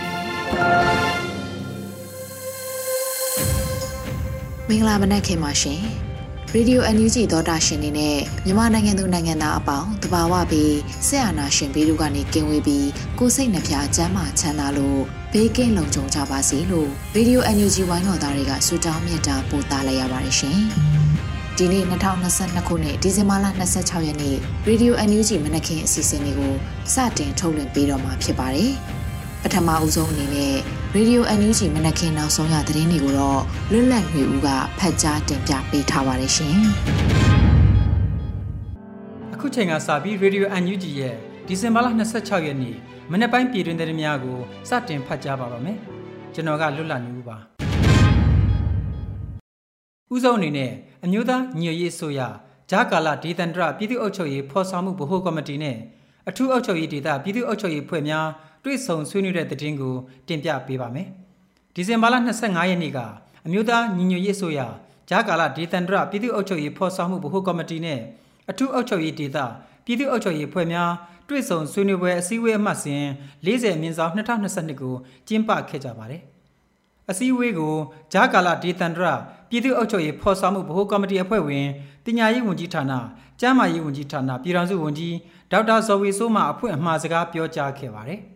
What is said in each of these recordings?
ပြီ မင်္ဂလာမနက်ခင်ပါရှင်ရေဒီယို NUG သောတာရှင်တွေနဲ့မြန်မာနိုင်ငံသူနိုင်ငံသားအပေါင်းတဘာဝပြီးဆက်အာနာရှင်ပြီးတို့ကနေကင်းဝေးပြီးကိုစိတ်နှပြချမ်းမာချမ်းသာလို့ဘေးကင်းလုံခြုံကြပါစေလို့ရေဒီယို NUG ဝိုင်းတော်သားတွေကဆုတောင်းမြတ်တာပို့သလိုက်ရပါတယ်ရှင်ဒီနေ့2022ခုနှစ်ဒီဇင်ဘာလ26ရက်နေ့ရေဒီယို NUG မနက်ခင်းအစီအစဉ်လေးကိုစတင်ထုတ်လွှင့်ပေးတော့မှာဖြစ်ပါတယ်။ ပထမအဦးဆုံးအနေနဲ့ Radio NUG မနက်ခင်းနောက်ဆုံးရသတင်းတွေကိုတော့လွတ်လပ်နေဦးကဖတ်ကြားတင်ပြပေးထားပါတယ်ရှင်။အခုချိန်ကစပြီး Radio NUG ရဲ့ဒီဇင်ဘာလ26ရက်နေ့မနက်ပိုင်းပြည်တွင်သတင်းများကိုစတင်ဖတ်ကြားပါပါမယ်။ကျွန်တော်ကလွတ်လပ်နေဦးပါ။ဦးဆုံးအနေနဲ့အမျိုးသားညွရေးဆိုရဂျာကာလာဒေသန္တရပြည်သူ့အုပ်ချုပ်ရေးဖော်ဆောင်မှုဗဟိုကော်မတီနဲ့အထူးအုပ်ချုပ်ရေးဒေသပြည်သူ့အုပ်ချုပ်ရေးဖွဲ့များ တွေ့ဆုံဆွေးနွေးတဲ့သတင်းကိုတင်ပြပေးပါမယ်။ဒီဇင်ဘာလ25ရက်နေ့ကအမျိုးသားညီညွတ်ရေးဆိုရဂျာကာလာဒေသန္တရပြည်သူ့အုပ်ချုပ်ရေးဖော်ဆောင်မှုဗဟိုကော်မတီနဲ့အထူးအုပ်ချုပ်ရေးဒေသပြည်သူ့အုပ်ချုပ်ရေးဖွဲ့များတွေ့ဆုံဆွေးနွေးပွဲအစည်းအဝေးအမှတ်စဉ်40မြင်းဆောင်2022ကိုကျင်းပခဲ့ကြပါတယ်။အစည်းအဝေးကိုဂျာကာလာဒေသန္တရပြည်သူ့အုပ်ချုပ်ရေးဖော်ဆောင်မှုဗဟိုကော်မတီအဖွဲ့ဝင်ပညာရေးဝန်ကြီးဌာန၊ကျန်းမာရေးဝန်ကြီးဌာနပြည်ထောင်စုဝန်ကြီးဒေါက်တာဇော်ဝေစိုးမှအဖွဲ့အမှားစကားပြောကြားခဲ့ပါတယ်။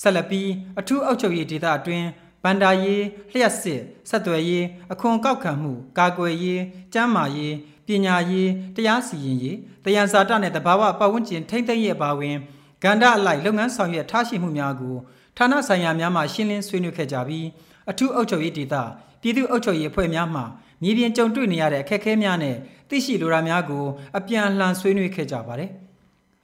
ဆက်လက်ပြီးအထူးအောက်ချုပ်ရေးဒေသအတွင်းဗန္ဒာရေးလျှက်စစ်ဆက်သွယ်ရေးအခွန်ကောက်ခံမှုကာကွယ်ရေးကျန်းမာရေးပညာရေးတရားစီရင်ရေးတရားစာတနဲ့တဘာဝပတ်ဝန်းကျင်ထိမ့်သိမ့်ရဲ့ပါဝင်ကန္တာအလိုက်လုပ်ငန်းဆောင်ရွက်ထားရှိမှုများကိုဌာနဆိုင်ရာများမှရှင်းလင်းဆွေးနွေးခဲ့ကြပြီးအထူးအုပ်ချုပ်ရေးဒေသပြည်သူ့အုပ်ချုပ်ရေးအဖွဲ့များမှမြေပြင်ကြုံတွေ့နေရတဲ့အခက်အခဲများနဲ့သိရှိလိုတာများကိုအပြန်အလှန်ဆွေးနွေးခဲ့ကြပါတယ်။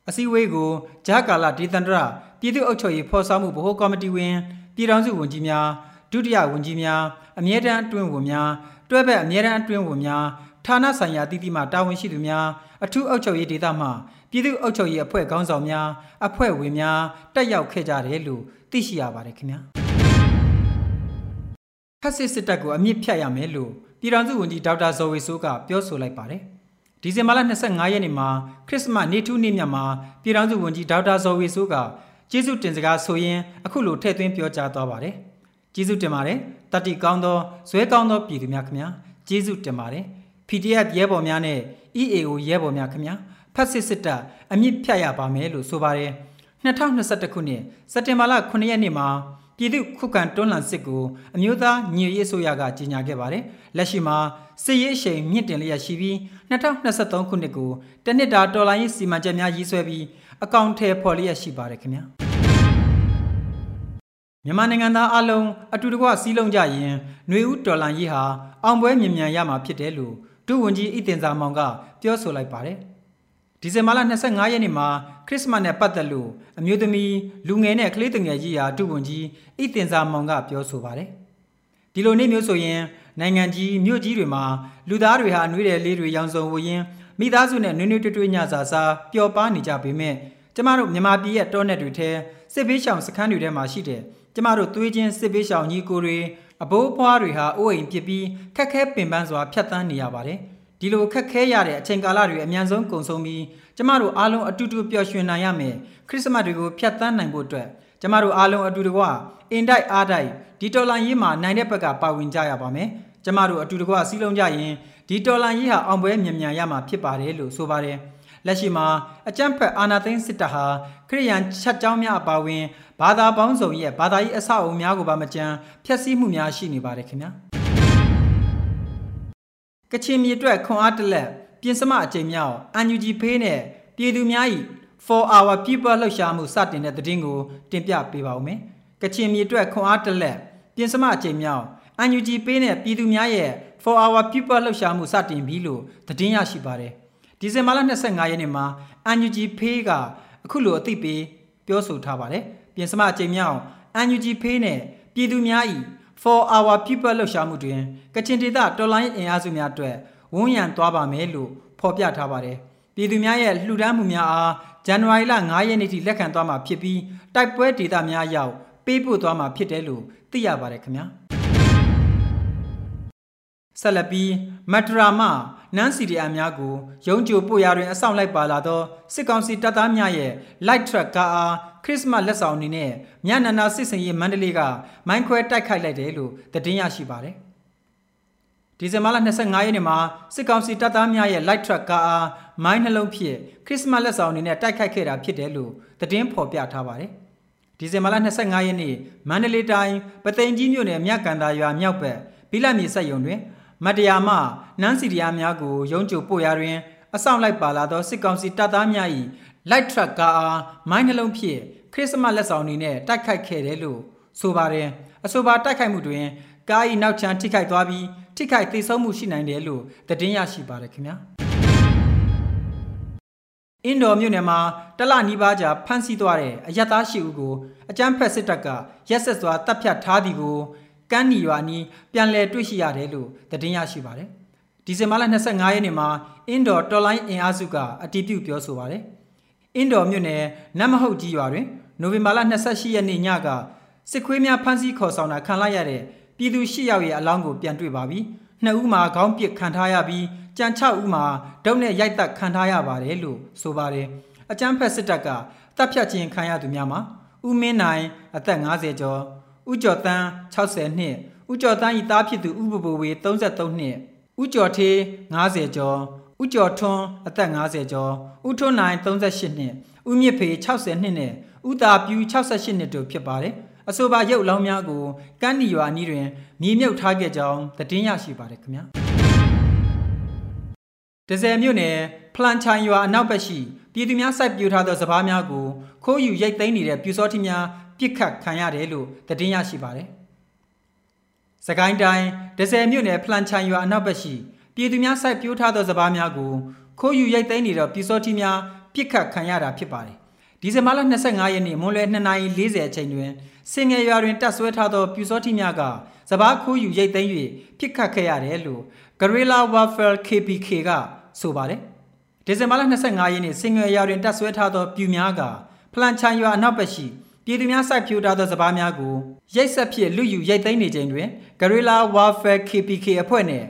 အစည်းအဝေးကိုဂျာကာလာဒေသန္တရ ပြည်သူ့အုပ်ချုပ်ရေးဖော်ဆောင်မှုဗဟိုကော်မတီဝင်ပြည်ထောင်စုဝန်ကြီးများဒုတိယဝန်ကြီးများအမြဲတမ်းအတွင်းဝန်များတွဲဘက်အမြဲတမ်းအတွင်းဝန်များဌာနဆိုင်ရာတည်တည်မှတာဝန်ရှိသူများအထူးအုပ်ချုပ်ရေးဒေသမှပြည်သူ့အုပ်ချုပ်ရေးအဖွဲ့ခေါင်းဆောင်များအဖွဲ့ဝင်များတက်ရောက်ခဲ့ကြတယ်လို့သိရှိရပါတယ်ခင်ဗျာဖက်စစ်စစ်တပ်ကိုအမြင့်ဖြတ်ရမယ်လို့ပြည်ထောင်စုဝန်ကြီးဒေါက်တာဇော်ဝေဆိုးကပြောဆိုလိုက်ပါတယ်ဒီဇင်ဘာလ25ရက်နေ့မှာခရစ်စမတ်နေ့ထူးနေ့မြတ်မှာပြည်ထောင်စုဝန်ကြီးဒေါက်တာဇော်ဝေဆိုးက ကျေးဇူးတင်စကားဆိုရင်အခုလိုထည့်သွင်းပြောကြားသွားပါတယ်ကျေးဇူးတင်ပါတယ်တတိကောင်းသောဇွဲကောင်းသောပြည်သူများခင်ဗျာကျေးဇူးတင်ပါတယ် PDF ရဲဘော်များနဲ့ EAO ရဲဘော်များခင်ဗျာဖတ်စစ်စစ်တပ်အမြင့်ဖြတ်ရပါမယ်လို့ဆိုပါတယ်2021ခုနှစ်စက်တင်ဘာလ9ရက်နေ့မှာပြည်သူခုခံတွန်းလှန်စစ်ကိုအမျိုးသားညီရေးအစိုးရကကြေညာခဲ့ပါတယ်လက်ရှိမှာစစ်ရေးအရှိန်မြင့်တင်လျက်ရှိပြီး2023ခုနှစ်ကိုတနှစ်တာတော်လိုင်းရေးစီမံချက်များရေးဆွဲပြီး အကောင့်ထဲပေါ်လျက်ရှိပါတယ်ခင်ဗျာမြန်မာနိုင်ငံသားအလုံးအတူတကွစီးလုံးကြရင်ຫນွေဦးတော်လန်ရေးဟာအောင်ပွဲမြင်မြန်ရမှာဖြစ်တယ်လို့ဒုဝန်ကြီးဣတင်စာမောင်ကပြောဆိုလိုက်ပါတယ်ဒီဇင်ဘာလ25ရက်နေ့မှာခရစ်စမတ်နဲ့ပတ်သက်လို့အမျိုးသမီးလူငယ်နဲ့ကလေးငယ်ကြီးရာဒုဝန်ကြီးဣတင်စာမောင်ကပြောဆိုပါတယ်ဒီလိုနေ့မျိုးဆိုရင်နိုင်ငံကြီးမြို့ကြီးတွေမှာလူသားတွေဟာနှွေးတဲ့လေးတွေရောင်စုံဝရင်း မိသားစုနဲ့နွေးနွေးတွေ့တွေ့ညစာစားပျော်ပါနေကြပေမဲ့ကျမတို့မြန်မာပြည်ရဲ့တောနယ်တွေထဲစစ်ဘေးရှောင်စခန်းတွေထဲမှာရှိတဲ့ကျမတို့သွေးချင်းစစ်ဘေးရှောင်ညီကိုတွေအဘိုးဘွားတွေဟာအိုးအိမ်ပြစ်ပြီးခက်ခဲပင်ပန်းစွာဖြတ်တန်းနေရပါတယ်ဒီလိုခက်ခဲရတဲ့အချိန်ကာလတွေအများဆုံးကုန်ဆုံးပြီးကျမတို့အားလုံးအတူတူပျော်ရွှင်နိုင်ရမယ်ခရစ်စမတ်တွေကိုဖြတ်တန်းနိုင်ဖို့အတွက်ကျမတို့အားလုံးအတူတကွအင်တိုက်အားတိုက်ဒီတော်လန်ရေးမှာနိုင်တဲ့ဘက်ကပါဝင်ကြရပါမယ်ကျမတို့အတူတကွစီးလုံးကြရင် ဒီတော်လန်ရေးဟာအောင်ပွဲမြန်မြန်ရမှာဖြစ်ပါတယ်လို့ဆိုပါတယ်လက်ရှိမှာအကြမ်းဖက်အာဏာသိမ်းစစ်တပ်ဟာခရိယန်ချက်ကြောင်းများအပါအဝင်ဘာသာပေါင်းစုံရဲ့ဘာသာရေးအဆောက်အအုံများကိုပါမကြမ်းဖျက်ဆီးမှုများရှိနေပါတယ်ခင်ဗျာကချင်မြေအတွက်ခွန်အားတလက်ပြင်စမအကြိမ်မြောက် UNG ဖေးနဲ့ပြည်သူများ၏ for our people လှုပ်ရှားမှုစတင်တဲ့သတင်းကိုတင်ပြပေးပါဦးမယ်ကချင်မြေအတွက်ခွန်အားတလက်ပြင်စမအကြိမ်မြောက် UNG ပေးနဲ့ပြည်သူများရဲ့ for our people လှုပ်ရှားမှုစတင်ပြီလို့သတင်းရရှိပါတယ်ဒီဇင်ဘာလ25ရက်နေ့မှာ UNG ဖေးကအခုလိုအသိပေးပြောဆိုထားပါတယ်ပြင်စမအကြိမ်မြောက် UNG ဖေးနဲ့ပြည်သူများ၏ for our people လှုပ်ရှားမှုတွင်ကချင်ဒေသတော်လိုင်းအင်အားစုများအတွက်ဝန်ရံသွားပါမယ်လို့ဖော်ပြထားပါတယ်ပြည်သူများရဲ့လှူဒန်းမှုများအားဇန်နဝါရီလ9ရက်နေ့ထိလက်ခံသွားမှာဖြစ်ပြီးတိုက်ပွဲဒေသများရောက်ပေးပို့သွားမှာဖြစ်တယ်လို့သိရပါတယ်ခင်ဗျာ ဆက်လက်ပြီးမက်ထရာမနန်းစီဒီအများကိုရုံးကြိုပို့ရတွင်အဆောင်လိုက်ပါလာသောစစ်ကောင်စီတပ်သားများရဲ့ light truck ကားအားခရစ်စမတ်လက်ဆောင်အနေနဲ့မြနန္နာစစ်စင်ရေးမန္တလေးကမိုင်းခွဲတိုက်ခိုက်လိုက်တယ်လို့သတင်းရရှိပါတယ်။ဒီဇင်ဘာလ25ရက်နေ့မှာစစ်ကောင်စီတပ်သားများရဲ့ light truck ကားအားမိုင်းနှလုံးဖြင့်ခရစ်စမတ်လက်ဆောင်အနေနဲ့တိုက်ခိုက်ခဲ့တာဖြစ်တယ်လို့သတင်းဖော်ပြထားပါတယ်။ဒီဇင်ဘာလ25ရက်နေ့မန္တလေးတိုင်းပသိမ်ကြီးမြို့နယ်မြကန်သာရွာမြောက်ဘက်ဘိလမြေဆက်ယုံတွင် မတရားမှနန်းစီတရားများကိုရုံးကြိုပို့ရတွင် အဆောင်လိုက်ပါလာသောစစ်ကောင်စီတပ်သားများ၏ light truck ကားအားမိုင်းနှလုံးဖြင့်ခရစ်စမတ်လက်ဆောင်အနေနဲ့တိုက်ခိုက်ခဲ့တယ်လို့ဆိုပါတယ်အဆိုပါတိုက်ခိုက်မှုတွင်ကား၏နောက်ချမ်းထိခိုက်သွားပြီးထိခိုက်သေဆုံးမှုရှိနိုင်တယ်လို့သတင်းရရှိပါတယ်ခင်ဗျာအင်ဒိုမြို့နယ်မှာတလနီးပါးကြာဖမ်းဆီးသွားတဲ့အယက်သားရှိဦးကိုအကြမ်းဖက်စစ်တပ်ကရက်ဆက်စွာတပ်ဖြတ်ထားသည်ကို ကန်းနီရွာနီးပြန်လည်တွေ့ရှိရတယ်လို့သတင်းရရှိပါတယ်ဒီဇင်ဘာလ25ရက်နေ့မှာအင်ဒိုတော်လိုင်းအင်အားစုကအတည်ပြုပြောဆိုပါတယ်အင်ဒိုမြို့နယ်နတ်မဟုတ်ကြီးရွာတွင်နိုဝင်ဘာလ28ရက်နေ့ညကစစ်ခွေးများဖမ်းဆီးခေါ်ဆောင်တာခံလိုက်ရတဲ့ပြည်သူ၈ယောက်ရဲ့အလောင်းကိုပြန်တွေ့ပါပြီ။နှစ်ဦးမှာခေါင်းပစ်ခံထားရပြီးကြံ6ဦးမှာဒုတ်နဲ့ရိုက်တက်ခံထားရပါတယ်လို့ဆိုပါတယ်။အကြမ်းဖက်စစ်တပ်ကတပ်ဖြတ်ခြင်းခံရသူများမှာဦးမင်းနိုင်အသက်50ကျော် ဦးကျော်တန်း60နှစ်ဦးကျော်တန်းဤသားဖြစ်သူဦးပပဝေ33နှစ်ဦးကျော်ထေး90ကျော်ဦးကျော်ထွန်းအသက်50ကျော်ဦးထွန်းနိုင်38နှစ်ဦးမြင့်ဖေ60နှစ်နဲ့ဦးသာပြူ68နှစ်တို့ဖြစ်ပါတယ်အဆိုပါရုပ်လောင်းများကိုကန်းနီရွာအနီးတွင်မြေမြုပ်ထားခဲ့ကြောင်းသတင်းရရှိပါတယ်ခင်ဗျာဒဇယ်မြို့နယ်ဖလန်ချိုင်ရွာအနောက်ဘက်ရှိပြည်သူများစိုက်ပျိုးထားသောစပားများကိုခိုးယူရိတ်သိမ်းနေတဲ့ပြူစောတိများ ပြစ်ခတ်ခံရတယ်လို့သတင်းရရှိပါတယ်စကိုင်းတိုင်းဒဇယ်မြို့နယ်ဖလန်ချိုင်ရွာအနောက်ဘက်ရှိပြည်သူများစိုက်ပျိုးထားသောစပားများကိုခိုးယူရိတ်သိမ်းနေသောပြူစောတိများပြစ်ခတ်ခံရတာဖြစ်ပါတယ်ဒီဇင်ဘာလ25ရက်နေ့မွန်လွယ်2:40အချိန်တွင်စင်ငယ်ရွာတွင်တပ်ဆွဲထားသောပြူစောတိများကစပားခိုးယူရိတ်သိမ်း၍ပြစ်ခတ်ခဲ့ရတယ်လို့ Guerrilla Warfare KPK ကဆိုပါတယ်ဒီဇင်ဘာလ25ရက်နေ့စင်ငယ်ရွာတွင်တပ်ဆွဲထားသောပြူများကဖလန်ချန်ရွာအနောက်ဘက်ရှိ ပြည်သူများစိုက်ပျိုးထားသောစပားများကိုရိတ်ဆက်ဖြစ်လူယူရိတ်သိမ်းနေချိန်တွင် Guerrilla Warfare KPK အဖွဲ့နှင့်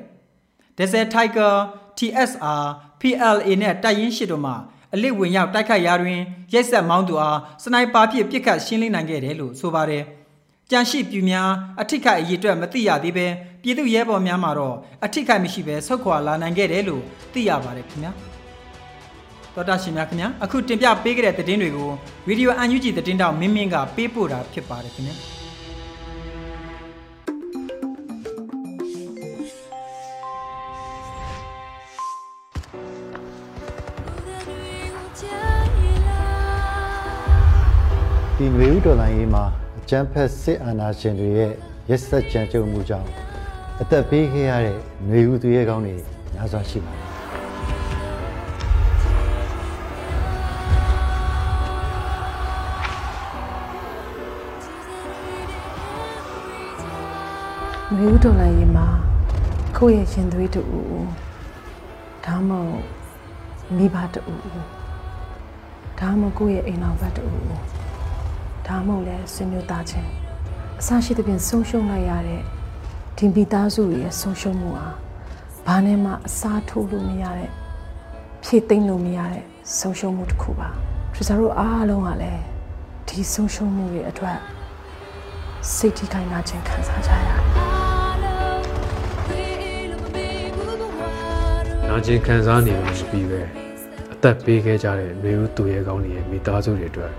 Desert Tiger TSR PLA နဲ့တိုက်ရင်ရှိတို့မှအလစ်ဝင်ရောက်တိုက်ခိုက်ရာတွင်ရိုက်ဆက်မောင်းသူအားစနိုက်ပါဖြင့်ပစ်ခတ်ရှင်းလင်းနိုင်ခဲ့တယ်လို့ဆိုပါတယ်။ကြံရှိပြူများအထိခိုက်အရေးအတွက်မသိရသေးပဲပြည်သူရဲဘော်များမှာတော့အထိခိုက်မရှိပဲဆုတ်ခွာလာနိုင်ခဲ့တယ်လို့သိရပါတယ်ခင်ဗျာ။ တော်တာရှင်များခင်ဗျာအခုတင်ပြပေးခဲ့တဲ့သတင်းတွေကိုဗီဒီယိုအန်ယူဂျီသတင်းတောက်မင်းမင်းကပေးပို့တာဖြစ်ပါတယ်ခင်ဗျာဒီငွေဥဒေါ်လာရေးမှာအကျန်းဖက်စစ်အာဏာရှင်တွေရဲ့ရက်စက်ကြမ်းကြုတ်မှုကြောင့်အသက်ပေးခဲ့ရတဲ့ငွေဥသူရဲကောင်းတွေများစွာရှိပါတယ် မျိုးတော်လိုက်ရင်မှာကိုယ့်ရဲ့ရှင်သွေးတူဒါမှမဟုတ်မိဘတူဒါမှမဟုတ်ကိုယ့်ရဲ့အိမ်တော်ဘက်တူဒါမှမဟုတ်လည်းဆွေမျိုးသားချင်းအစရှိသဖြင့်ဆုံးရှုံးလိုက်ရတဲ့ဒီမိသားစုရဲ့ဆုံးရှုံးမှုဟာဘာနဲ့မှအစားထိုးလို့မရတဲ့ဖြည့်သိမ့်လို့မရတဲ့ဆုံးရှုံးမှုတစ်ခုပါ။ကျတို့အားလုံးကလည်းဒီဆုံးရှုံးမှုတွေအတွက်စိတ်ထိခိုက်နာခြင်းခံစားကြရတယ်။ နာကျင်ခံစားနေလို့ပြီးပဲအသက်ပေးခဲ့ကြတဲ့မျိုးသူရဲကောင်းတွေရဲ့မိသားစုတွေအတွက်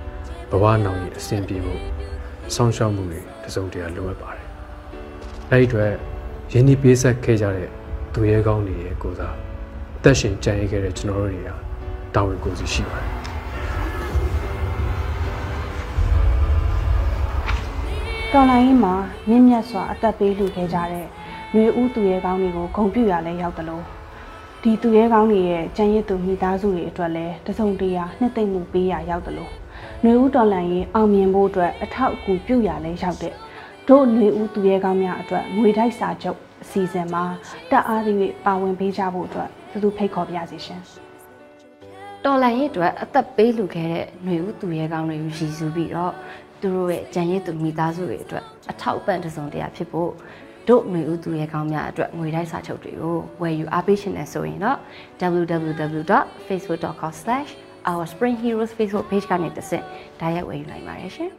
ဘဝနောင်ရည်အဆင်ပြေဖို့စောင့်ရှောက်မှုတွေတစုံတရာလိုအပ်ပါတယ်။အဲဒီအတွက်ရင်းနှီးပေးဆက်ခဲ့ကြတဲ့သူရဲကောင်းတွေရဲ့ကိုစားအသက်ရှင်ကြံ့ရခဲ့တဲ့ကျွန်တော်တို့တွေကတာဝန်ကိုယ်စီရှိပါတယ်။တော်လိုင်းရင်မှာမြင့်မြတ်စွာအသက်ပေးလှူခဲ့ကြတဲ့ຫນွေဦးသူရဲကောင်းတွေကိုဂုဏ်ပြုရလဲရောက်တယ်လို့ ဒီသူရဲကောင်းတွေရဲ့ကြံရစ်သူမိသားစုတွေအတွက်လည်းတစုံတရာနှစ်သိမ့်မှုပေးရရောက်တယ်လို့ຫນွေဦးတော်လိုင်းရင်အောင်မြင်ဖို့အတွက်အထောက်အကူပြုရလဲရောက်တဲ့တို့ຫນွေဦးသူရဲကောင်းများအတွက်ငွေတိုက်စာချုပ်အစီအစဉ်မှာတက်အားသည့်၍ပါဝင်ပေးကြဖို့အတွက်သူသူဖိတ်ခေါ်ပါရစေရှင် တော်လန်ရဲ့အတွက်အသက်ပေးလူခဲ့တဲ့ຫນွေဦးသူရဲကောင်းတွေကိုရည်စူးပြီးတော့သူတို့ရဲ့ကြံရည်သူမိသားစုတွေအတွက်အထောက်အပံ့တစ်စုံတရာဖြစ်ဖို့ တို့ຫນွေဦးသူရဲကောင်းများအတွက်ငွေတိုက်စာချုပ်တွေကိုဝယ်ယူအားပေးရှင်နေဆိုရင်တော့ www.facebook.com/ourspringheroes Facebook page ကနေတစ်ဆင့်တိုက်ရိုက်ဝယ်ယူနိုင်ပါတယ်ရှင်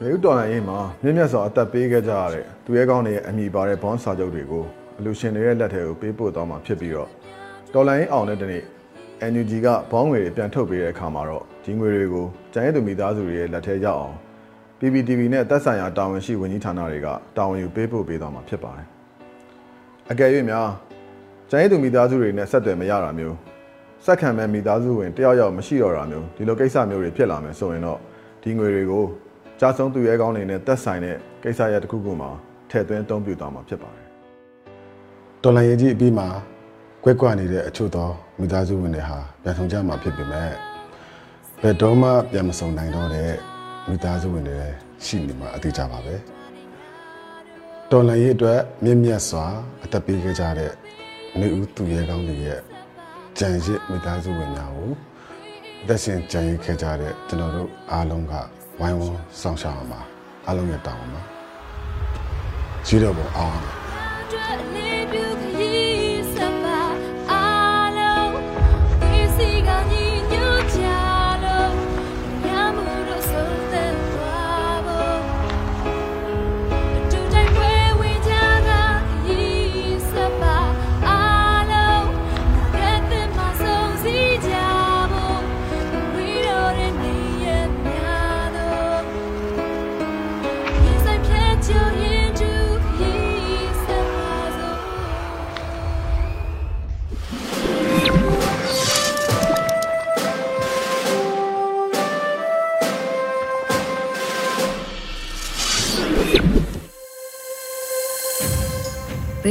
မြေဥတော်လိုင်းရေးမှာမြင့်မြတ်စွာအသက်ပေးခဲ့ကြရတဲ့သူရဲကောင်းတွေရဲ့အမိပါတဲ့ဘွန်စာချုပ်တွေကိုအလူရှင်တွေရဲ့လက်ထဲကိုပေးပို့သွားမှာဖြစ်ပြီးတော့တော်လိုင်းရေးအောင်တဲ့တနေ့ NUG ကဘောင်းငွေတွေပြန်ထုတ်ပေးတဲ့အခါမှာတော့ဒီငွေတွေကိုကျန်ရည်သူမိသားစုတွေရဲ့လက်ထဲရောက်အောင် PPTV နဲ့သက်ဆိုင်ရာတာဝန်ရှိဝန်ကြီးဌာနတွေကတာဝန်ယူပေးပို့ပေးသွားမှာဖြစ်ပါတယ်။အကယ်၍များကျန်ရည်သူမိသားစုတွေနဲ့ဆက်သွယ်မရတာမျိုးစက်ခံမဲ့မိသားစုဝင်တယောက်ယောက်မရှိတော့တာမျိုးဒီလိုကိစ္စမျိုးတွေဖြစ်လာမယ်ဆိုရင်တော့ဒီငွေတွေကိုကြားဆုံးသူရဲကောင်းတွေနဲ့သက်ဆိုင်တဲ့ကိစ္စရပ်တစ်ခုခုမှာထည့်သွင်းအသုံးပြုသွားမှာဖြစ်ပါတယ်တော်လန်ရေးကြီးအပြီးမှာကွက်ကွက်နေတဲ့အချို့သောမိသားစုဝင်တွေဟာပြန်ဆောင်ကြမှာဖြစ်ပေမဲ့ဘယ်တော့မှပြန်မဆောင်နိုင်တော့တဲ့ မိသားစုဝင်တွေလည်းရှိနေမှာအသေးကြပါပဲတော်လန်ရေးအတွက်မြင့်မြတ်စွာအသက်ပေးခဲ့ကြတဲ့နေဦးသူရဲကောင်းတွေရဲ့ကြံရစ်မိသားစုဝင်များကိုအသက်ရှင်ကြံရစ်ခဲ့ကြတဲ့ကျွန်တော်တို့အားလုံးကဝိုင်းဝန်းဆောင်ရှောက်အောင်ပါအားလုံးရဲ့တောင်းပါကြီးတော့ပေါ်အောင်ပါ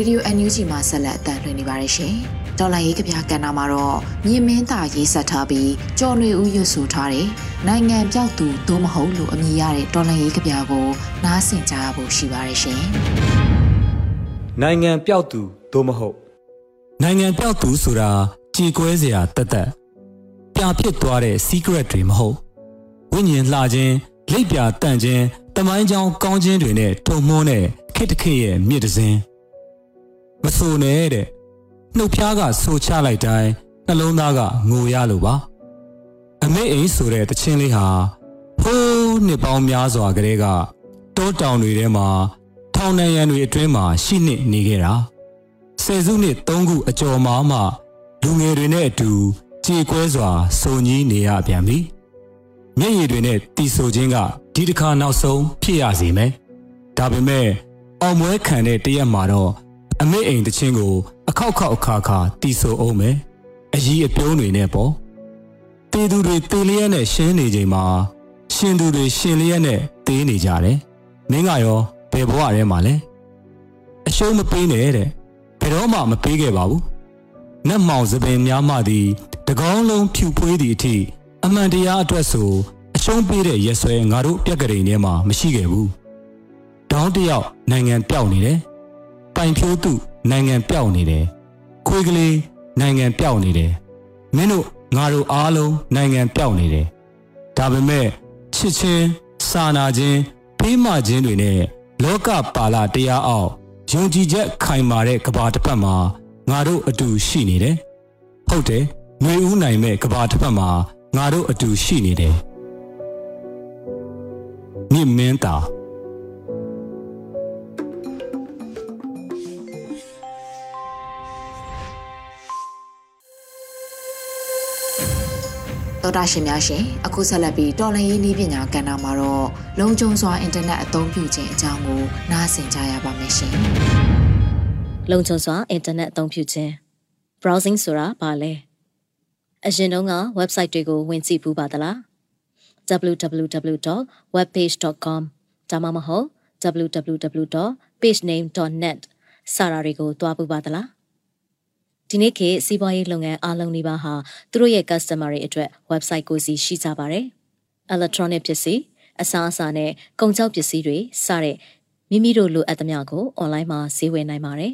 ရေဒီယို NUG မှာဆက်လက်အသံလွှင့်နေပါတယ်ရှင်။ဒေါ်လာရေးကဗျာကဏ္ဍမှာတော့မြင်းမင်းသားရေးဆက်ထားပြီးကြော်နွေဦးရွတ်ဆိုထားတဲ့နိုင်ငံပြောက်သူသို့မဟုတ်လို့အမည်ရတဲ့ဒေါ်လာရေးကဗျာကိုနားဆင်ကြရဖို့ရှိပါတယ်ရှင်နိုင်ငံပျောက်သူသို့မဟုတ်နိုင်ငံပျောက်သူဆိုတာကြေကွဲစရာတသက်ပြဖြစ်သွားတဲ့ secret တွေမဟုတ်ဝိညာဉ်လှခြင်းလိပ်ပြတန့်ခြင်းတမိုင်းကြောင်ကောင်းခြင်းတွေနဲ့ထုံမွန်းတဲ့ခိတ္တခေရဲ့မြစ်တစင်း မဆိုနဲ့တဲ့နှုတ်ဖျားကဆိုချလိုက်တိုင်းနှလုံးသားကငိုရလို့ပါအမေအိမ်ဆိုတဲ့တခြင်းလေးဟာဟိုးနှစ်ပေါင်းများစွာကတည်းကတောတောင်တွေထဲမှာထောင်နှံရံတွေအတွင်းမှာရှိနှင့်နေခဲ့တာဆယ်စုနှစ်သုံးခုအကျော်မှာမှလူငယ်တွေနဲ့အတူကြေကွဲစွာစုံကြီးနေရပြန်ပြီမျက်ရည်တွေနဲ့တီဆိုခြင်းကဒီတစ်ခါနောက်ဆုံးဖြစ်ရစီမယ်ဒါပေမဲ့အောင်မွဲခံတဲ့တရက်မှာတော့ အမေအိမ်တချင်းကို အခောက်ခောက်အခါခါတီဆိုအောင်မယ်အကြီးအပြုံးတွေနဲ့ပေါ့တေသူတွေတေလျက်နဲ့ရှင်းနေချိန်မှာရှင်သူတွေရှင်လျက်နဲ့တေးနေကြတယ်မင်းကရောဘယ်ဘဝထဲမှာလဲအရှုံးမပေးနဲ့တဲ့ဘယ်တော့မှမပေးခဲ့ပါဘူးနတ်မောင်သပင်များမှသည်တကောင်းလုံးဖြူပွေးသည့်အထိအမှန်တရားအတွက်ဆိုအရှုံးပေးတဲ့ရက်ဆွဲငါတို့ပြက်ကလေးထဲမှာမရှိခဲ့ဘူးတောင်းတယောက်နိုင်ငံပြောက်နေတယ် ပိုင်ဖြိုးသူနိုင်ငံပြောက်နေတယ်ခွေးကလေးနိုင်ငံပြောက်နေတယ်မင်းတို့ငါတို့အားလုံးနိုင်ငံပြောက်နေတယ်ဒါပေမဲ့ချစ်ချင်းစာနာခြင်းဖေးမခြင်းတွေနဲ့လောကပါလာတရားအောက်ယုံကြည်ချက်ခိုင်မာတဲ့ကဘာတစ်ဖက်မှာငါတို့အတူရှိနေတယ်။ဟုတ်တယ်။ຫນွေဦးနိုင်မဲ့ကဘာတစ်ဖက်မှာငါတို့အတူရှိနေတယ်။မြင့်မင်းတာ တတော်တာရှင်များရှင်အခုဆက်လက်ပြီးတော်လန်ရေးနည်းပညာကဏ္ဍမှာတော့လုံခြုံစွာအင်တာနက်အသုံးပြုခြင်းအကြောင်းကိုနားဆင်ကြရပါမယ်ရှင်။လုံခြုံစွာအင်တာနက်အသုံးပြုခြင်း browsing ဆိုတာဘာလဲ။အရင်တုန်းက website တွေကိုဝင်ကြည့်ပူးပါသလား။ www.webpage.com ဒါမှမဟုတ် www.pagename.net စတာတွေကိုတွားပူးပါသလား။ ဒီနေ့ခေတ်စီးပွားရေးလုပ်ငန်းအားလုံးဒီပါဟာသူတို့ရဲ့ customer တွေအတွက် website ကိုစီရှိကြပါတယ်။ electronic ပစ္စည်းအစားအစာနဲ့ကုန်ကြောက်ပစ္စည်းတွေစတဲ့မိမိတို့လိုအပ်သမျှကို online မှာဈေးဝယ်နိုင်ပါတယ်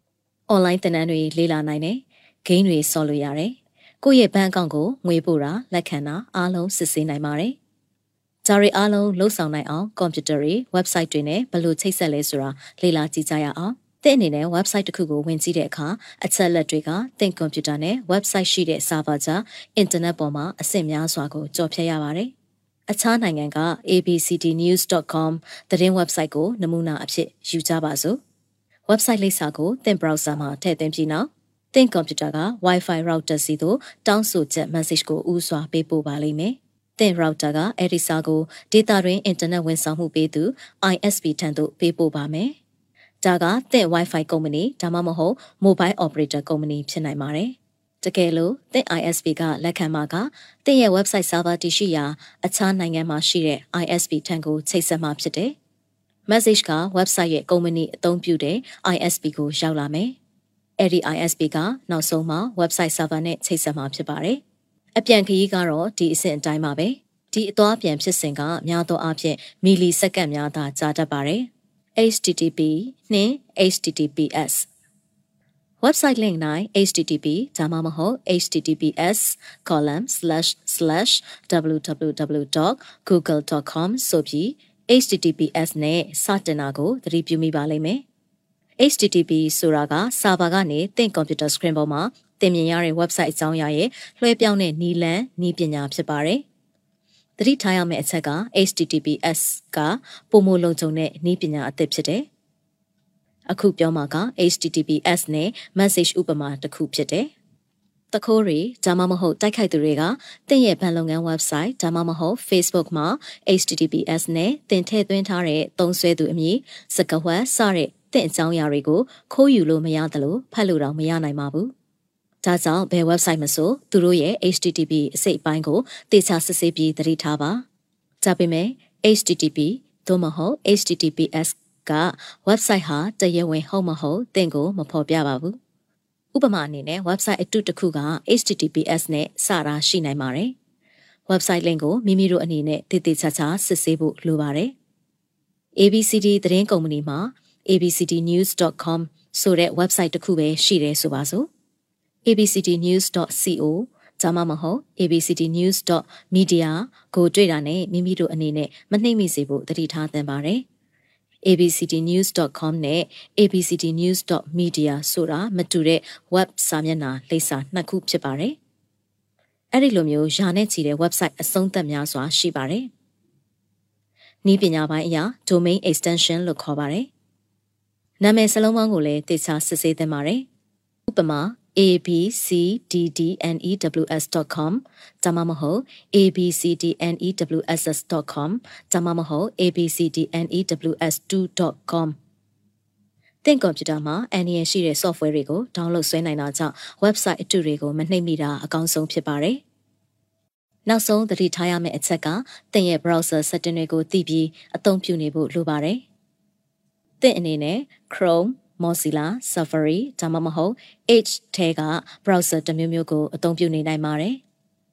။ online သင်တန်းတွေလေ့လာနိုင်တယ်။ game တွေဆော်လို့ရတယ်။ကိုယ့်ရဲ့ဘဏ်အကောင့်ကိုငွေပို့တာလက်ခံတာအားလုံးစစ်ဆေးနိုင်ပါတယ်။ဒါတွေအားလုံးလှုပ်ဆောင်နိုင်အောင်ကွန်ပျူတာတွေ website တွေနဲ့ဘယ်လိုချိတ်ဆက်လဲဆိုတာလေ့လာကြည့်ကြရအောင် သင်အနေနဲ့ website တစ်ခုကိုဝင်ကြည့်တဲ့အခါအချက်လက်တွေကသင်ကွန်ပျူတာနဲ့ website ရှိတဲ့ server ကြား internet ပေါ်မှာအဆင့်များစွာကိုကြော်ဖြတ်ရပါတယ်။အခြားနိုင်ငံက abcdnews.com သတင်း website ကိုနမူနာအဖြစ်ယူကြပါစို့။ website လိပ်စာကိုသင် browser မှာထည့်သွင်းပြီးနောက်သင်ကွန်ပျူတာက Wi-Fi router စီသို့တောင်းဆိုချက် message ကိုဥစွာပေးပို့ပါလိမ့်မယ်။သင် router ကအဲဒီစာကို data တွင် internet ဝန်ဆောင်မှုပေးသူ ISP ထံသို့ပေးပို့ပါမယ်။ ဒါကသင့် Wi-Fi ကုမ္ပဏီဒါမှမဟုတ် Mobile Operator ကုမ္ပဏီဖြစ်နိုင်ပါတယ်။တကယ်လို့သင့် ISP ကလက်ခံမှာကသင့်ရဲ့ website server တည်ရှိရာအခြားနိုင်ငံမှာရှိတဲ့ ISP ထံကိုချိတ်ဆက်မှာဖြစ်တယ်။ message က website ရဲ့ကုမ္ပဏီအသုံးပြုတဲ့ ISP ကိုရောက်လာမယ်။အဲ့ဒီ ISP ကနောက်ဆုံးမှာ website server နဲ့ချိတ်ဆက်မှာဖြစ်ပါတယ်။အပြန်ခရီးကတော့ဒီအဆင့်အတိုင်းပါပဲ။ဒီအသွားပြန်ဖြစ်စဉ်ကများသောအားဖြင့်မီလီစက္ကန့်များသာကြာတတ်ပါတယ်။ http နှင့် https website link ၌ http ဒါမှမဟုတ် https www.google.com ဆိုပြီး https နဲ့စတင်တာကိုသတိပြုမိပါလိမ့်မယ်။ http ဆိုတာက server ကနေသင့် computer screen ပေါ်မှာသင်မြင်ရတဲ့ website အကြောင်းအရာရဲ့လွှဲပြောင်းတဲ့နည်းလမ်းနည်းပညာဖြစ်ပါတယ်။ သတိထားရမယ့်အချက်က HTTPS ကပုံမလုံခြုံတဲ့နည်းပညာအသစ်ဖြစ်တယ်။အခုပြောမှာက HTTPS နဲ့ message ဥပမာတစ်ခုဖြစ်တယ်။တခိုးတွေဒါမှမဟုတ်တိုက်ခိုက်သူတွေကသင်ရဲ့ဘဏ်လုပ်ငန်း website ဒါမှမဟုတ် Facebook မှာ HTTPS နဲ့သင်ထည့်သွင်းထားတဲ့သုံးစွဲသူအမည်စကားဝတ်စတဲ့သင်အကြောင်းအရာတွေကိုခိုးယူလို့မရသလိုဖတ်လို့တော့မရနိုင်ပါဘူး။ ဒါကြောင့်ဘယ် website မဆိုသူတို့ရဲ့ HTTP အစိတ်အပိုင်းကိုတေချာစစ်ဆေးပြီးသတိထားပါ။ဒါပေမဲ့ HTTP သို့မဟုတ် HTTPS က website ဟာတရားဝင်ဟုတ်မဟုတ်သင်ကိုမဖော်ပြပါဘူး။ဥပမာအနေနဲ့ website အတုတစ်ခုက HTTPS နဲ့စတာရှိနိုင်ပါတယ်။ website link ကိုမိမိတို့အနေနဲ့တည်တည်ချာချာစစ်ဆေးဖို့လိုပါတယ်။ ABCD သတင်းကုမ္ပဏီမှာ abcdnews.com ဆိုတဲ့ website တစ်ခုပဲရှိတယ်ဆိုပါစို့ abcdnews.co ဒါမှမဟုတ် abcdnews.media ကိုတွေ့တာနဲ့မိမိတို့အနေနဲ့မနှိမ့်မိစေဖို့တတိထားသင့်ပါတယ်။ abcdnews.com နဲ့ abcdnews.media ဆိုတာမတူတဲ့ web စာမျက်နှာလိပ်စာနှစ်ခုဖြစ်ပါတယ်။အဲ့ဒီလိုမျိုးယာနဲ့ချီတဲ့ website အဆုံးသက်များစွာရှိပါတယ်။ဤပညာပိုင်းအရာ domain extension လို့ခေါ်ပါတယ်။နာမည်စလုံးပေါင်းကိုလည်းသေချာစစ်ဆေးသင့်ပါတယ်။ဥပမာ abcddnews.com ဒါမှမဟုတ် abcdnews.com ဒါမှမဟုတ် abcdnews2.com သင်ကွန်ပျူတာမှာအန်ရရှိတဲ့ software တွေကို download ဆွဲနိုင်တာကြောင့် website အတုတွေကိုမနှိမ့်မိတာအကောင်းဆုံးဖြစ်ပါတယ်။နောက်ဆုံးသတိထားရမယ့်အချက်ကသင်ရဲ့ browser setting တွေကိုသိပြီးအသုံးပြုနေဖို့လိုပါတယ်။သင်အနေနဲ့ Chrome Mozilla, Safari ဒါမှမဟုတ် Edge ထဲက browser တစ်မျိုးမျိုးကိုအသုံးပြုနေနိုင်ပါတယ်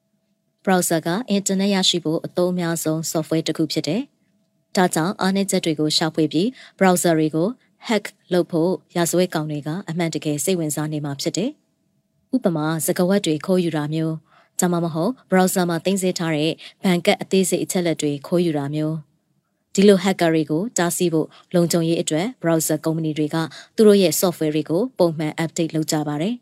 ။ browser က internet ရရှိဖို့အသုံးအများဆုံး software တစ်ခုဖြစ်တယ်။ဒါကြောင့်အားနည်းချက်တွေကိုရှာဖွေပြီး browser တွေကို hack လုပ်ဖို့ရာဇဝတ်ကောင်တွေကအမှန်တကယ်စိတ်ဝင်စားနေမှာဖြစ်တယ်။ဥပမာစကားဝတ်တွေခိုးယူတာမျိုးဒါမှမဟုတ် browser မှာတင်ဆက်ထားတဲ့ဘဏ်ကတ်အသေးစိတ်အချက်လက်တွေခိုးယူတာမျိုး ဒီလို hacker တွေကိုတားဆီးဖို့လုံခြုံရေးအတွက် browser ကုမ္ပဏီတွေကသူတို့ရဲ့ software တွေကိုပုံမှန် update လုပ်ကြပါတယ်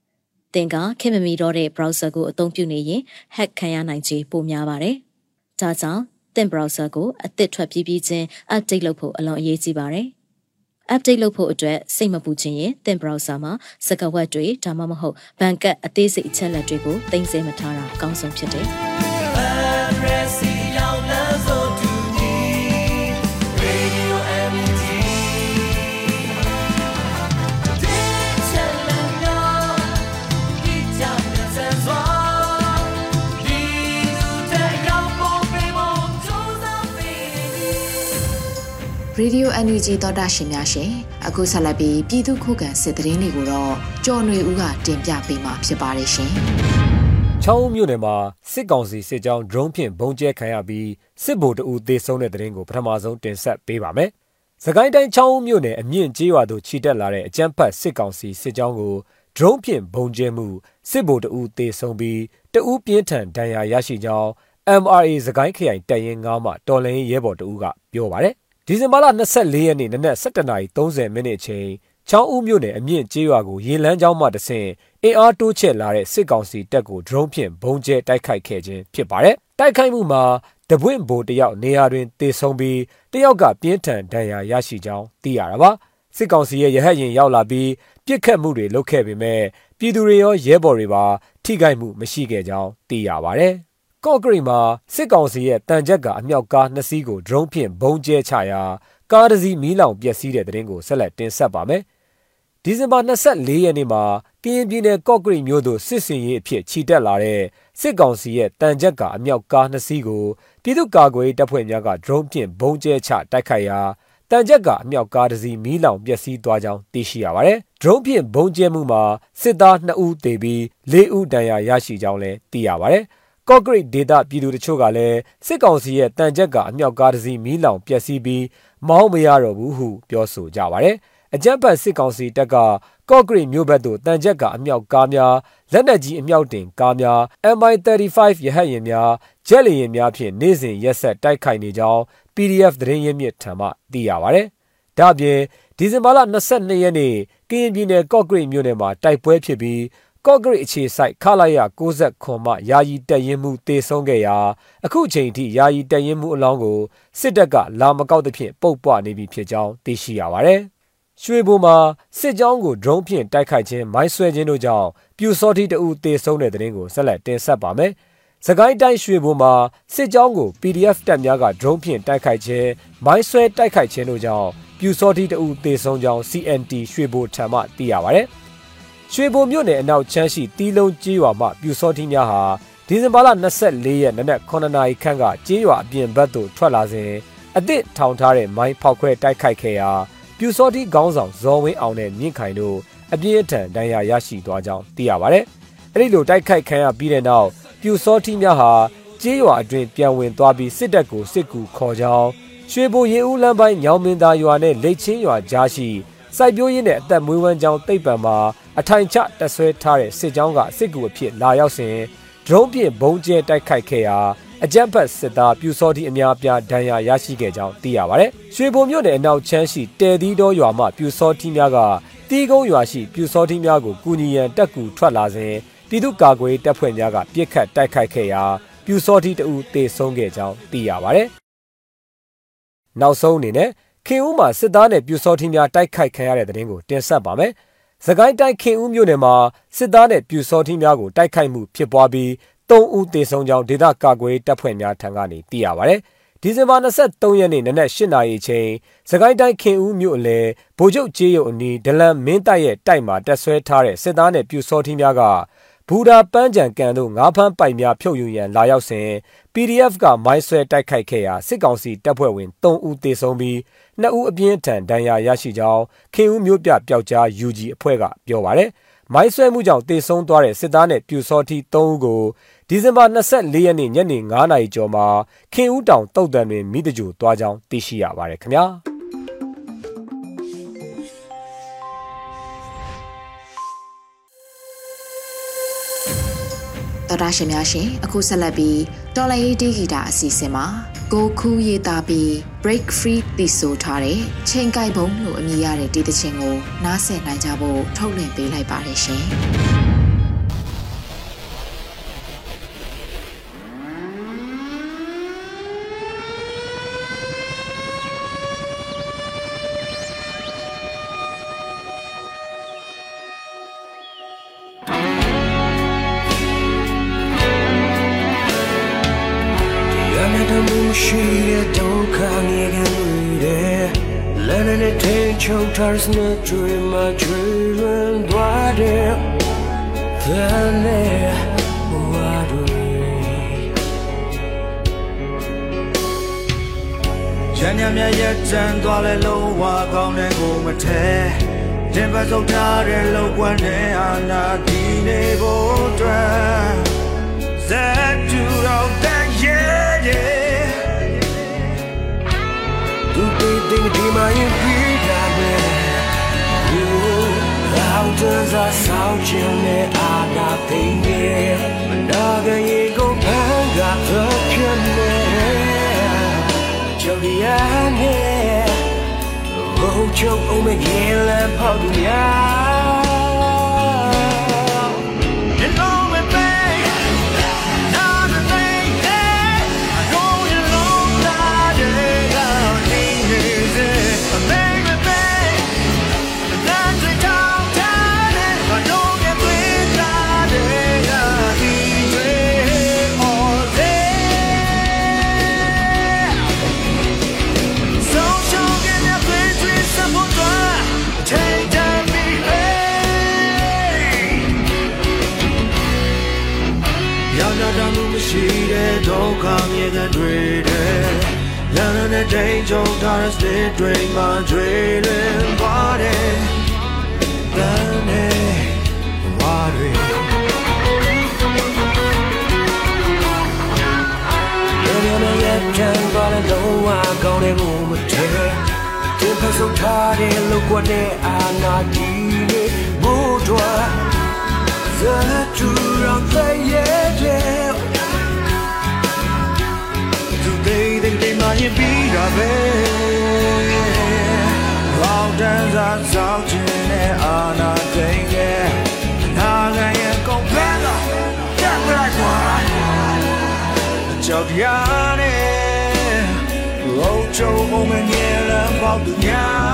။သင်ကခင်မမီတော့တဲ့ browser ကိုအသုံးပြုနေရင် hack ခံရနိုင်ခြေပိုများပါတယ်။ဒါကြောင့်သင် browser ကိုအသစ်ထွက်ပြီးပြီးချင်း update လုပ်ဖို့အလွန်အရေးကြီးပါတယ် update လုပ်ဖို့အတွက်စိတ်မပူခြင်းရင်သင် browser မှာစကားဝတ်တွေဒါမှမဟုတ်ဘန်ကတ်အသေးစိတ်အချက်လက်တွေကိုတင်ဆက်မထားတာအကောင်းဆုံးဖြစ်တယ်။ Radio NUG သောတာရှင်များရှင်အခုဆက်လက်ပြီးပြည်သူခုခံစစ်တရင်တွေကိုတော့ကြော်ຫນွေဦးကတင်ပြပေးမှာဖြစ်ပါတယ်ရှင်။ချောင်းမြို့နယ်မှာစစ်ကောင်စီစစ်ကြောင်း drone ဖြင့်ဘုံကျဲခံရပြီးစစ်ဗိုလ်တအူသေဆုံးတဲ့တရင်ကိုပထမဆုံးတင်ဆက်ပေးပါမယ်။စကိုင်းတိုင်းချောင်းမြို့နယ်အမြင့်ကျေးရွာသို့ခြိတက်လာတဲ့အကြမ်းဖက်စစ်ကောင်စီစစ်ကြောင်းကို drone ဖြင့်ဘုံကျဲမှုစစ်ဗိုလ်တအူသေဆုံးပြီးတအူပြင်းထန်ဒဏ်ရာရရှိကြောင်း MRA စကိုင်းခရိုင်တပ်ရင်း9မှတော်လှန်ရေးရဲဘော်တအူကပြောပါတယ် ဒီဇင်ဘာလ24ရက်နေ့နနက်7:30မိနစ်အချိန်ချောင်းဦးမြို့နယ်အမြင့်ကျေးရွာကိုရေလန်းကျောင်းမှတဆင့်အင်အားတိုးချဲ့လာတဲ့စစ်ကောင်စီတပ်ကို drone ဖြင့်ဘုံကျဲတိုက်ခိုက်ခဲ့ခြင်းဖြစ်ပါတယ်။တိုက်ခိုက်မှုမှာတပွင့်ဘိုတယောက်နေရာတွင်တေဆုံးပြီးတယောက်ကပြင်းထန်ဒဏ်ရာရရှိကြောင်းသိရတာပါ။စစ်ကောင်စီရဲ့ရဟတ်ရင်ရောက်လာပြီးပြစ်ခတ်မှုတွေလုပ်ခဲ့ပေမဲ့ပြည်သူတွေရောရဲဘော်တွေပါထိခိုက်မှုမရှိခဲ့ကြောင်းသိရပါတယ်။ ကော့ဂရိတ်မှာစစ်ကောင်စီရဲ့တန်ချက်ကအမြောက်ကားနှစ်စီးကို drone ဖြင့်ဘုံကျဲချရာကားတစ်စီးမီးလောင်ပျက်စီးတဲ့တဲ့ရင်ကိုဆက်လက်တင်ဆက်ပါမယ်။ဒီဇင်ဘာ24ရက်နေ့မှာကရင်ပြည်နယ်ကော့ဂရိတ်မြို့သို့စစ်စင်ရေးအဖြစ်ခြိတက်လာတဲ့စစ်ကောင်စီရဲ့တန်ချက်ကအမြောက်ကားနှစ်စီးကိုပြည်သူ့ကာကွယ်ရေးတပ်ဖွဲ့များက drone ဖြင့်ဘုံကျဲချတိုက်ခိုက်ရာတန်ချက်ကအမြောက်ကားတစ်စီးမီးလောင်ပျက်စီးသွားကြောင်းသိရှိရပါတယ်။ drone ဖြင့်ဘုံကျဲမှုမှာစစ်သား2ဦးသေပြီး4ဦးဒဏ်ရာရရှိကြောင်းလည်းသိရပါတယ်။ ကော့ဂရိတ်ဒေသပြည်သူတချို့ကလည်းစစ်ကောင်စီရဲ့တန်ချက်ကအမြောက်ကားတစ်စီးမီးလောင်ပျက်စီးပြီးမောင်းမရတော့ဘူးဟုပြောဆိုကြပါတယ်။အကြမ်းဖက်စစ်ကောင်စီတပ်ကကော့ဂရိတ်မြို့ဘက်သို့တန်ချက်ကအမြောက်ကားများလက်နက်ကြီးအမြောက်တင်ကားများ MI35 ရဟတ်ယာဉ်များဂျက်လီယာဉ်များဖြင့်နေ့စဉ်ရက်ဆက်တိုက်ခိုက်နေကြောင်း PDF သတင်းရင်းမြစ်ထံမှသိရပါတယ်။ဒါ့အပြင်ဒီဇင်ဘာလ22ရက်နေ့ကရင်ပြည်နယ်ကော့ဂရိတ်မြို့နယ်မှာတိုက်ပွဲဖြစ်ပြီး ကော့ဂရိတ်အခြေဆိုင်ခလာရ60ခွန်မှယာယီတက်ရင်မှုတေဆုံးခဲ့ရာအခုချိန်ထိယာယီတက်ရင်မှုအလောင်းကိုစစ်တပ်ကလာမကောက်သဖြင့်ပုတ်ပွားနေပြီဖြစ်ကြောင်းသိရှိရပါတယ်။ရွှေဘိုမှာစစ်ကြောင်းကို drone ဖြင့်တိုက်ခိုက်ခြင်းမိုင်းဆွဲခြင်းတို့ကြောင့်ပြူစောတိတအူတေဆုံးတဲ့တဲ့ရင်ကိုဆက်လက်တင်ဆက်ပါမယ်။စကိုင်းတိုင်းရွှေဘိုမှာစစ်ကြောင်းကို PDF တပ်များက drone ဖြင့်တိုက်ခိုက်ခြင်းမိုင်းဆွဲတိုက်ခိုက်ခြင်းတို့ကြောင့်ပြူစောတိတအူတေဆုံးကြောင်း CNT ရွှေဘိုထံမှသိရပါဗျ။ ရွှေဘုံမြို့နယ်အနောက်ချမ်းရှိတီးလုံးကျေးရွာမှပြူစောတိများဟာဒီဇင်ဘာလ24ရက်နနက်9နာရီခန့်ကကျေးရွာအပြင်ဘက်သို့ထွက်လာစဉ်အသစ်ထောင်ထားတဲ့မိုင်းဖောက်ခွဲတိုက်ခိုက်ခဲ့ရာပြူစောတိခေါင်းဆောင်ဇော်ဝင်းအောင်နဲ့မြင့်ခိုင်တို့အပြင်းအထန်ဒဏ်ရာရရှိသွားကြောင်းသိရပါဗျ။အဲဒီလိုတိုက်ခိုက်ခံရပြီးတဲ့နောက်ပြူစောတိများဟာကျေးရွာအတွင်းပြန်ဝင်သွားပြီးစစ်တပ်ကိုစစ်ကူခေါ်ကြောင်းရွှေဘိုရေဦးလမ်းပိုင်းညောင်မင်းသားရွာနဲ့လိတ်ချင်းရွာကြားရှိ စိုက်ပျိုးရေးနဲ့အသက်မွေးဝမ်းကြောင်းတိတ်ပံမှာအထိုင်ချတက်ဆွဲထားတဲ့စစ်ကြောင်းကစစ်ကူအဖြစ်လာရောက်စဉ်ဒရုန်းဖြင့်ဘုံကျဲတိုက်ခိုက်ခဲ့ရာအကြမ်းဖက်စစ်သားပြူစောတိအများပြားဒဏ်ရာရရှိခဲ့ကြောင်းသိရပါတယ်။ရွှေဘုံမြို့နယ်အနောက်ချမ်းရှိတဲသီးတော်ရွာမှပြူစောတိများကတီးကုန်းရွာရှိပြူစောတိများကိုကူညီရန်တက်ကူထွက်လာစဉ်ပြည်သူ့ကာကွယ်တပ်ဖွဲ့များကပြစ်ခတ်တိုက်ခိုက်ခဲ့ရာပြူစောတိတအူတေဆုံးခဲ့ကြောင်းသိရပါတယ်။နောက်ဆုံးအနေနဲ့ ခင်ဦးမှာစစ်သားနဲ့ပြူစောတိများတိုက်ခိုက်ခံရတဲ့တဲ့ရင်ကိုတင်ဆက်ပါမယ်။။သခိုင်းတိုင်းခင်ဦးမြို့နယ်မှာစစ်သားနဲ့ပြူစောထီးများကိုတိုက်ခိုက်မှုဖြစ်ပွားပြီး၃ဦးသေဆုံးကြောင်းဒေသကာကွယ်တပ်ဖွဲ့များထံကနေသိရပါဗျ။ဒီဇင်ဘာ23ရက်နေ့နနက်8နာရီအချိန်စကိုင်းတိုင်းခင်ဦးမြို့အလဲဗိုလ်ချုပ်ကျေးရုံအနီးဒလန်မင်းတပ်ရဲ့တိုက်မှာတက်ဆွဲထားတဲ့စစ်သားနဲ့ပြူစောထီးများကဘူဒါပန်းကြံကန်တို့ငါးဖမ်းပိုက်များဖြုတ်ယူရန်လာရောက်စဉ် PDF ကမိုင်းဆွဲတိုက်ခိုက်ခဲ့ရာစစ်ကောင်စီတပ်ဖွဲ့ဝင်3ဦးသေဆုံးပြီး2ဦးအပြင်းထန်ဒဏ်ရာရရှိကြောင်းခင်ဦးမြို့ပြပျောက်ကြား UG အဖွဲ့ကပြောပါတယ်။မိုင်းဆွဲမှုကြောင့်သေဆုံးသွားတဲ့စစ်သားနဲ့ပြူစောတိ3ဦးကိုဒီဇင်ဘာ24ရက်နေ့ညနေ9:00နာရီကျော်မှာခင်ဦးတောင်တုတ်တန်တွင်မိတကြိုသွားကြောင်းသိရှိရပါတယ်ခင်ဗျာ။ တော်တာရှင်များရှင်အခုဆက်လက်ပြီးတော်လရေးတေးဂီတာအစီအစဉ်မှာကိုခူးရေးသားပြီး break free တီဆိုထားတဲ့ချိန်ကိုက်ဘုံလို့အမည်ရတဲ့ဒီသချင်းကိုနားဆင်နိုင်ကြဖို့ထုတ်လွှင့်ပေးလိုက်ပါတယ်ရှင် ချုပ်ထားစနေတွေမှာကျွေးလွန်သွားတဲ့သမ်းနဲ့ဘဝတွေရန်ညမြရက်တန်သွားလဲလုံးဝကောင်းတဲ့ကိုမထဲတင်ပတ်စုပ်ထားတဲ့လောက်ကွန်းတဲ့အာနာဒီနေဖို့အတွက်ဇက်တူတော့တဲ့ yeah yeah သူတေးတေးဒီမှာရင် လောက်တန်းစားဆောင်ချင်တဲ့အာနာသိနေမနာကရေကုန်ဖန်ကတော့ဖြစ်နေကြိုရနေဘုံချု က္ခမြေကတွေတဲ့လမ်းနဲ့တိမ်ကြုံထားတဲ့စတဲ့တွေမှာကျွေးလွင်သွားတယ်လမ်းနဲ့ဝါတွေရရနဲ့ရချမ်းပါတဲ့လုံးဝကောင်းတဲ့ကိုမထဲတင်ဖက်ဆုံးထားတဲ့လောက်ကွက်တဲ့အာနာတီလေးဘိုးတော် that you don't say yeah yeah they they might be the best Long dance out out in the ana day yeah Na ga ye kong plan la Get back one ကြောက်ရတဲ့လောချုံမမငယ်လမ်းပေါက်သူများ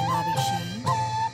်ပါပြီရှင်